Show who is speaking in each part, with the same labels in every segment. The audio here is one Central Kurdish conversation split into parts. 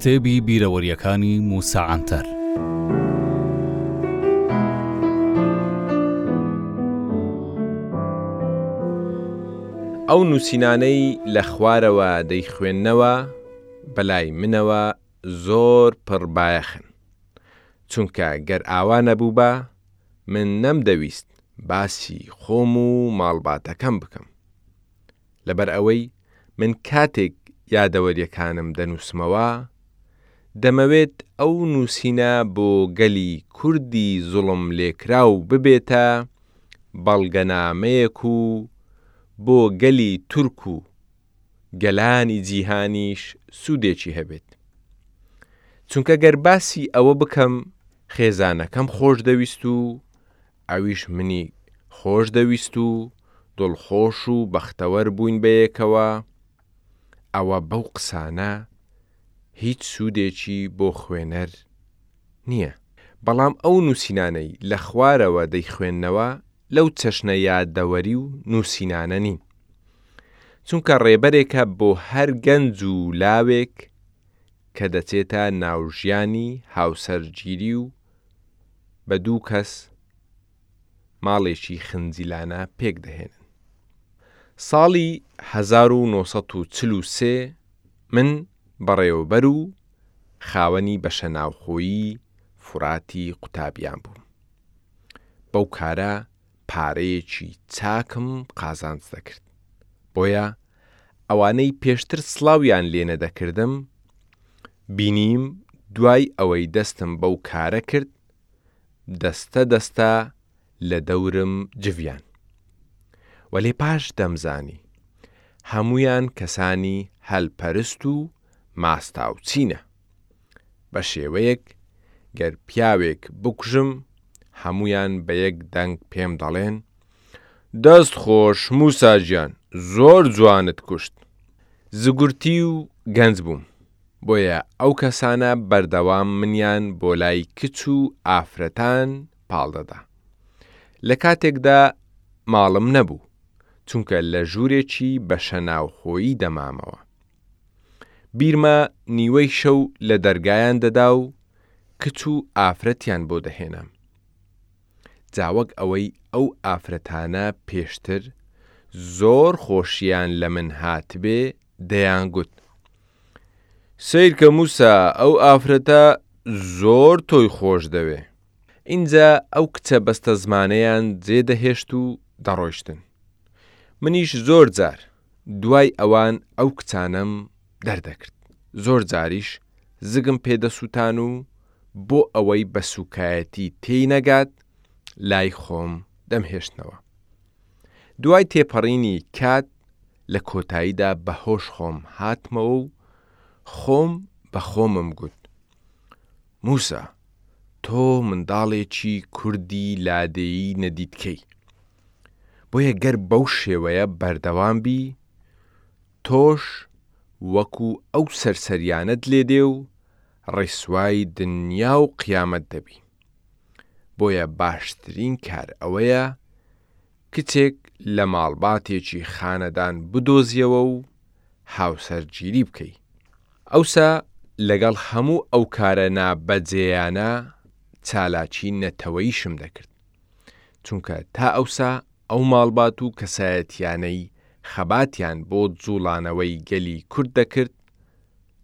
Speaker 1: کتێبی بیرەوەریەکانی موسا عەنتەر
Speaker 2: ئەو نووسینانەی لە خوارەوە دەیخوێندنەوە بەلای منەوە زۆر پڕبایەخن چونکە گەر ئاوا نەبووبا من نەمدەویست باسی خۆم و ماڵباتەکەم بکەم، لەبەر ئەوەی من کاتێک یادەوەریەکانم دەنووسمەوە، دەمەوێت ئەو نووسینە بۆ گەلی کوردی زوڵم لێکراو ببێتە بەڵگەنامەیەک و بۆ گەلی تورک و، گەلانی جیهانیش سودێکی هەبێت چونکە گەر باسی ئەوە بکەم خێزانەکەم خۆش دەویست و ئەویش منی خۆش دەویست و دڵخۆش و بەختەوەر بووین بەیەکەوە ئەوە بەو قسانە هیچ سوودێکی بۆ خوێنەر نییە بەڵام ئەو نووسینانەی لە خوارەوە دەیخوێننەوە لەو چەشنە یادەوەری و نووسینانە نین، چونکە ڕێبەرێکە بۆ هەر گەنج و لاوێک کە دەچێتە ناو ژیانی هاوسەرگیری و بە دوو کەس ماڵێکی خنجیلانە پێک دەهێنن. ساڵی هەزار و نۆ سەد و چل و سێ من بەڕێوەبەر و خاوەنی بەشە ناوخۆیی فوراتی قوتابیان بووم، بەو کارە پارەیەکی چاکم قازانج دەکرد بۆیە ئەوانەی پێشتر سڵاویان لێ نەدەکردم بینیم دوای ئەوەی دەستم بەو کارە کرد دەستە دەستە لە دەورم جڤیان وەلێ پاش دەمزانی هەموویان کەسانی هەلپەرست و ماستاوچینە. بە شێوەیەک گەر پیاوێک بکوژم هەموویان بە یەک دەنگ پێم دەڵێن دەست خۆش موسا گیان زۆر جوانت کوشت زگورتی و گەنج بووم بۆیە ئەو کەسانە بەردەوام منیان بۆ لای کچ و ئافرەتان پاڵ دەدا لە کاتێکدا ماڵم نەبوو چونکە لە ژوورێکی بەشەناوخۆیی دەمامەوە. بیرمە نیوەی شەو لە دەرگایان دەدا و کچ و ئافرەتیان بۆ دەهێنام. جا وەک ئەوەی ئەو ئافرەتانە پێشتر زۆر خۆشیان لە من هاتبێ دەیانگوت، سەیرکە موسا ئەو ئافرەتە زۆر تۆی خۆش دەوێ. ئینجا ئەو کچە بەستەزمانەیان جێ دەهێشت و دەڕۆیشتن. منیش زۆر جار دوای ئەوان ئەو کچانەم دەردەکرد، زۆر جاریش زگم پێ دەسووتان و بۆ ئەوەی بە سووکایەتی تێی نەگات لای خۆم دەمهێشتنەوە. دوای تێپەڕینی کات لە کۆتاییدا بە هۆش خۆم هاتمەوە و خۆم بە خۆمم گوت، مووسا تۆ منداڵێکی کوردی لادێیی نەدیتکەی. بۆیە گەر بەو شێوەیە بەردەوام بی تۆش وەکو ئەو سەرسەریانەت لێ دێ و ڕیسوای دنیا و قیامەت دەبی بۆیە باشترین کار ئەوەیە کچێک لە ماڵباتێکی خانەدان بدۆزیەوە و هاوسەر گیری بکەی ئەوسا لەگەڵ هەموو ئەو کارە نابەجێیانە چالاکی نەتەوەیشم دەکرد. چونکە تا ئەوسا ئەو ماڵبات و کەسایەتیانەی خەباتیان بۆ جوڵانەوەی گەلی کورد دەکرد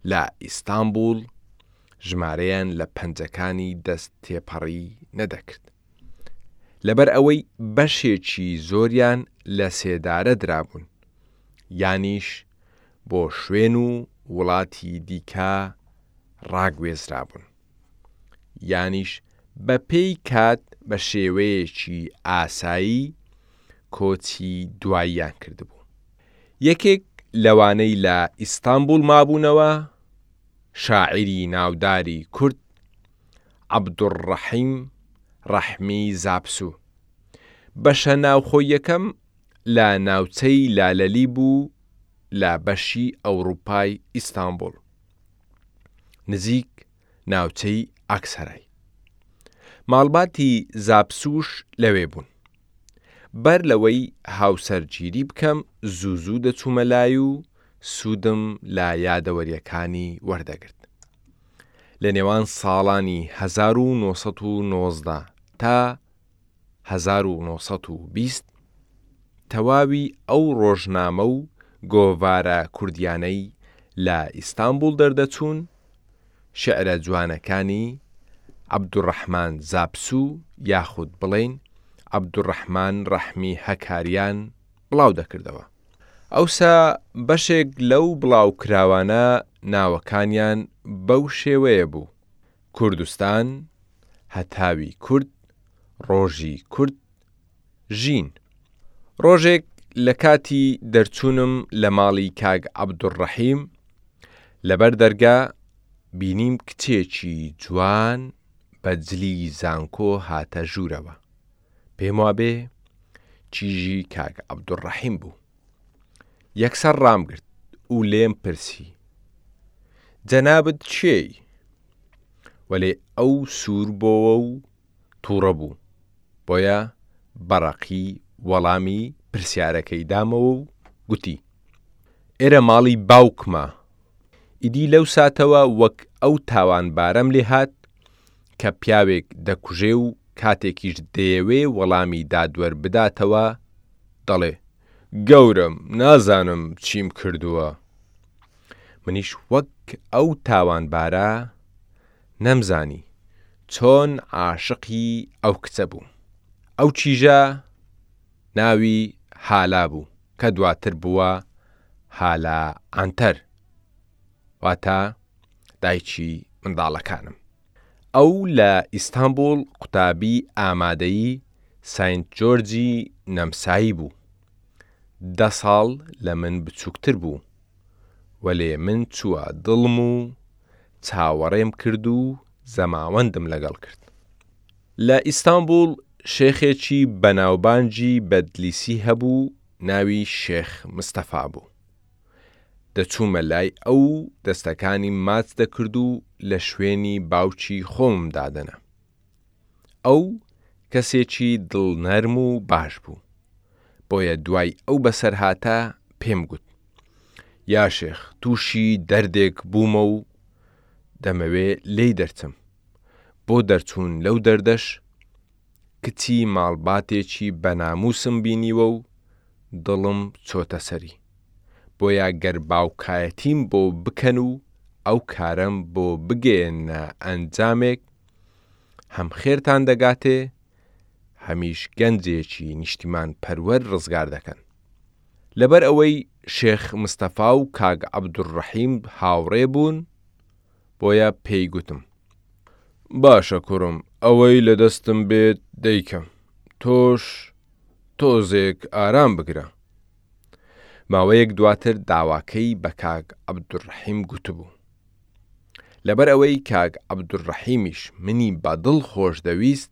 Speaker 2: لە ئیستانبوڵ ژمارەیان لە پەنجەکانی دەست تێپەڕی نەدەکرد لەبەر ئەوەی بەشێکی زۆریان لە سێدارە درابوون یانیش بۆ شوێن و وڵاتی دیکە ڕاگوێزرابوون. یانیش بە پێی کات بە شێوەیەکی ئاسایی کۆچی دواییان کردبوو. یەکێک لەوانەی لە ئیستانبوڵ مابوونەوە، شاعیری ناوداری کورد عەبدولڕەحیم ڕەحمی زاپسو، بەشە ناوخۆییەکەم لە ناوچەی لالەلی بوو لە بەشی ئەوڕوپای ئیستانبوڵ. نزیک ناوچەی ئاکسەرای. ماڵباتی زاپسوش لەوێ بوون. بەر لەوەی هاوسەرگیری بکەم زوو زوو دەچوومە لای و سوودم لە یادەوەرییەکانی وەردەگرت. لە نێوان ساڵانی هەزار و نۆ سەد و نۆزدە تا هەزار و نۆ سەد و بیست تەواوی ئەو ڕۆژنامە و گۆڤارە کوردیانەی لە ئیستانبوڵ دەردەچوون، شیعرە جوانەکانی عەبدولڕەحمان زاپسو یاخود بڵێین عەبدولڕەحمان ڕەحمی هەکاریان بڵاو دەکردەوە. ئەوسا بەشێک لەو بڵاوکراوانە ناوەکانیان بەو شێوەیە بوو، کوردستان، هەتاوی کورد، ڕۆژی کورد، ژین. ڕۆژێک لە کاتی دەرچوونم لە ماڵی کاک عەبدولڕەحیم، لەبەر دەرگا بینیم کچێکی جوان بە جلی زانکۆ هاتە ژوورەوە، پێموابێ کیژی کاک عەبدولڕەحیم بوو. یەکسەر ڕامگرت و لێم پرسی، جەنابت کێی؟ وەلێ ئەو سوور بۆوە و تووڕە بوو، بۆیە بە ڕەقی وەڵامی پرسیارەکەی دامەوە و گوتی، ئێرە ماڵی باوکمە. ئیدی لەو ساتەوە وەک ئەو تاوانبارەم لێ هات کە پیاوێک دەکوژێ و کاتێکیش دەیەوێ وەڵامی دادوەر بداتەوە، دەڵێ، گەورەم، نازانم چیم کردووە! منیش وەک ئەو تاوانبارە نەمزانی چۆن عاشقی ئەو کچە بووم. ئەو کیژە ناوی هالا بوو کە دواتر بووە هالا عەنتەر، واتە دایکی منداڵەکانم. ئەو لە ئیستانبوڵ قوتابی ئامادەیی سەینت جۆرجی نەمسایی بوو. دە ساڵ لە من بچووکتر بوو. وەلێ من چووە دڵم و چاوەڕێم کرد و زەماوەندم لەگەڵ کرد. لە ئیستانبوڵ شێخێکی بەناوبانگی بەدلیسی هەبوو ناوی شێخ مستەفا بوو. دەچوومە لای ئەو و دەستەکانیم ماچ دەکرد و لە شوێنی باوکی خۆمم دادەنا. ئەو کەسێکی دڵ نەرم و باش بوو، بۆیە دوای ئەو بەسەرهاتە پێم گوت، یا شێخ تووشی دەردێک بوومە و دەمەوێ لێی دەرچم، بۆ دەرچوون لەو دەردەش، کچی ماڵباتێکی بەناموسم بینیوە و دڵم چۆتە سەری، بۆیە گەر باوکایەتیم بۆ بکەن و ئەو کارەم بۆ بگەیەننە ئەنجامێک، هەم خێرتان دەگاتێ، هەمیش گەنجێکی نیشتیمانپەروەر ڕزگار دەکەن. لەبەر ئەوەی شێخ مستەفا و کاک عەبدولڕەحیم هاوڕێ بوون، بۆیە پێی گوتم. باشە کوڕم ئەوەی لە دەستم بێت دەیکەم، تۆش تۆزێک ئارام بگرە. ماوەیەک دواتر داواکەی بە کاک عەبدولڕەحیم گوتبوو. لەبەر ئەوەی کاک عەبدولڕەحیمیش منی بە دڵ خۆش دەویست،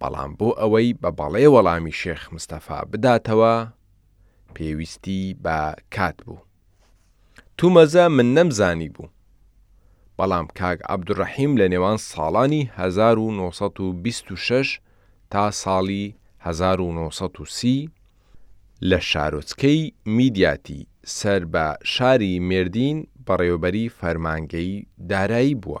Speaker 2: بەڵام بۆ ئەوەی بە بەڵێ وەڵامی شێخ مستەفا بداتەوە، پێویستی بە کات بوو. تومەزە من نەم زانی بوو بەڵام کاک عبدالرحیم لە نێوان ساڵانی هەزار و نۆ سەد و بیست و شەش تا ساڵی هەزار و نۆ سەد و سی لە شارۆچکەی میدیاتی سەر بە شاری مێردین بەڕێوەبەری فەرمانگەی دارایی بووە.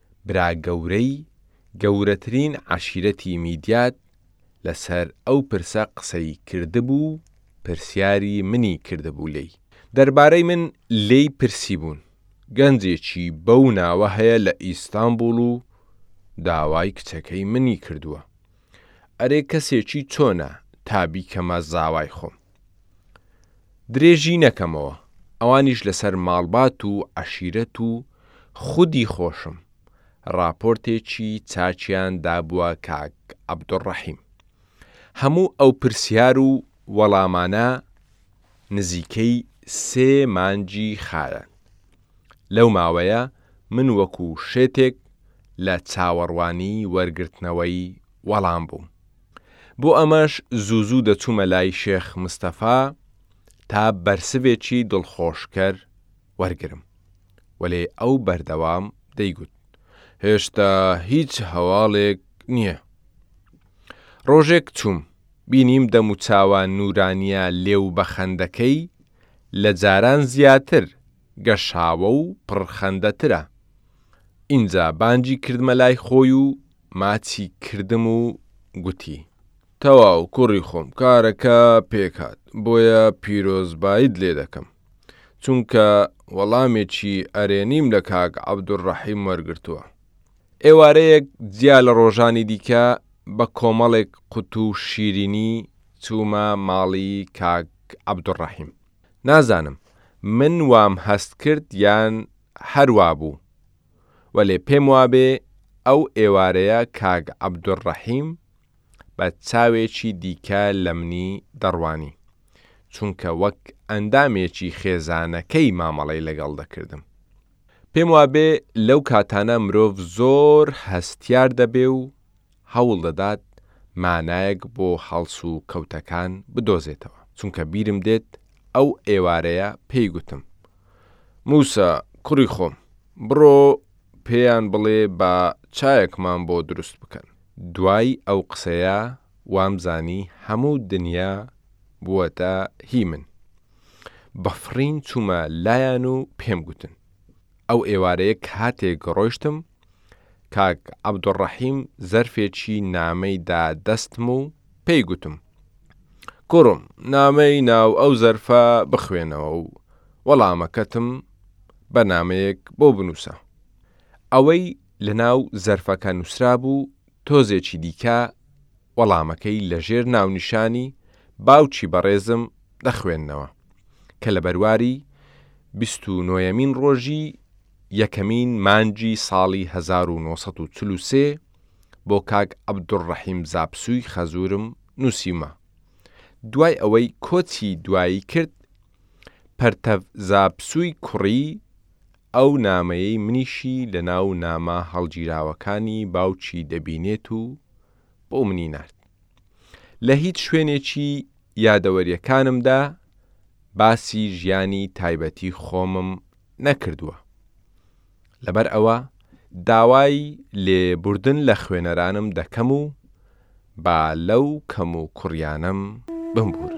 Speaker 2: برا گەورەی گەورەترین عەشیرەتی میدیات لەسەر ئەو پرسە قسەی کردبوو و پرسیاری منی کردبوو لێی. دەربارەی من لێی پرسیبوون، گەنجێکی بەو ناوە هەیە لە ئیستانبوڵ و داوای کچەکەی منی کردووە. ئەرێ کەسێکی چۆنە تا بیکەمە زاوای خۆم؟ درێژی نەکەمەوە ئەوانیش لەسەر ماڵبات و عەشیرەت و خودی خۆشم ڕاپۆرتێکی چاکیان دابوە کاک عبدالرحیم هەموو ئەو پرسیار و وەڵامانە نزیکەی سێ مانگی خایاند لەو ماوەیە من وەکو شێتێک لە چاوەڕوانی وەرگرتنەوەی وەڵام بووم. بۆ ئەمەش زوو زوو دەچوومە لای شێخ مستەفا تا بەرسڤێکی دڵخۆشکەر وەرگرم، وەلێ ئەو بەردەوام دەیگوت، هێشتا هیچ هەواڵێک نییە. ڕۆژێک چووم، بینیم دەموچاوە نوورانییە لێو بەخەندەکەی لە جاران زیاتر، گەشاوە و پڕ خەندەترە. ئینجا بانگی کردمە لای خۆی و ماچی کردم و گوتی. تەواو کوڕی خۆم کارەکە پێکهات، بۆیە پیرۆزباییت لێ دەکەم، چونکە وەڵامێکی ئەرێنیم لە کاک عەبدولڕەحیم وەرگرتووە. ئێوارەیەک جیا لە ڕۆژانی دیکە بە کۆمەڵێک قوتوو شیرینی چوومە ماڵی کاک عەبدولڕەحیم. نازانم من وام هەست کرد یان هەر وابوو وەلێ پێم وابێ ئەو ئێوارەیە کاک عەبدولڕەحیم بە چاوێکی دیکە لە منی دەڕوانی چونکە وەک ئەندامێکی خێزانەکەی مامەڵەی لەگەڵ دەکردم. پێم وابێ لەو کاتانە مرۆڤ زۆر هەستیار دەبێ و هەوڵ دەدات مانایەک بۆ هەڵس و کەوتەکان بدۆزێتەوە، چونکە بیرم دێت ئەو ئێوارەیە پێی گوتم، موسا کوڕی خۆم، بڕۆ پێیان بڵێ با چایەکمان بۆ دروست بکەن. دوای ئەو قسەیە وامزانی هەموو دنیا بووەتە هی من. بە فڕین چوومە لایان و پێم گوتن. ئەو ئێوارەیە کاتێک ڕۆیشتم، کاک عەبدولڕەحیم زەرفێکی نامەی دا دەستم و پێی گوتم، کوڕم نامەی ناو ئەو زەرفە بخوێنەوە و وەڵامەکەتم بە نامەیەک بۆ بنووسە. ئەوەی لە ناو زەرفەکە نووسرابوو تۆزێکی دیکە وەڵامەکەی لە ژێر ناونیشانی باوکی بەڕێزم دەخوێننەوە کە لە بەرواری بیست و نۆیەمین ڕۆژی یەکەمین مانگی ساڵی هەزار و نۆ سەد و چل و سێ بۆ کاک عەبدولڕەحیم زاپسووی خەزوورم نووسیومە دوای ئەوەی کۆچی دوایی کرد پەرتەڤ زاپسووی کوڕی ئەو نامەیەی منیشی لە ناو نامە هەڵگیراوەکانی باوکی دەبینێت و بۆ منی نارد. لە هیچ شوێنێکی یادەوەرییەکانمدا باسی ژیانی تایبەتی خۆمم نەکردووە. لەبەر ئەوە داوای لێبوردن لە خوێنەرانم دەکەم و با لەو کەم و کوڕیانەم بمبوورن.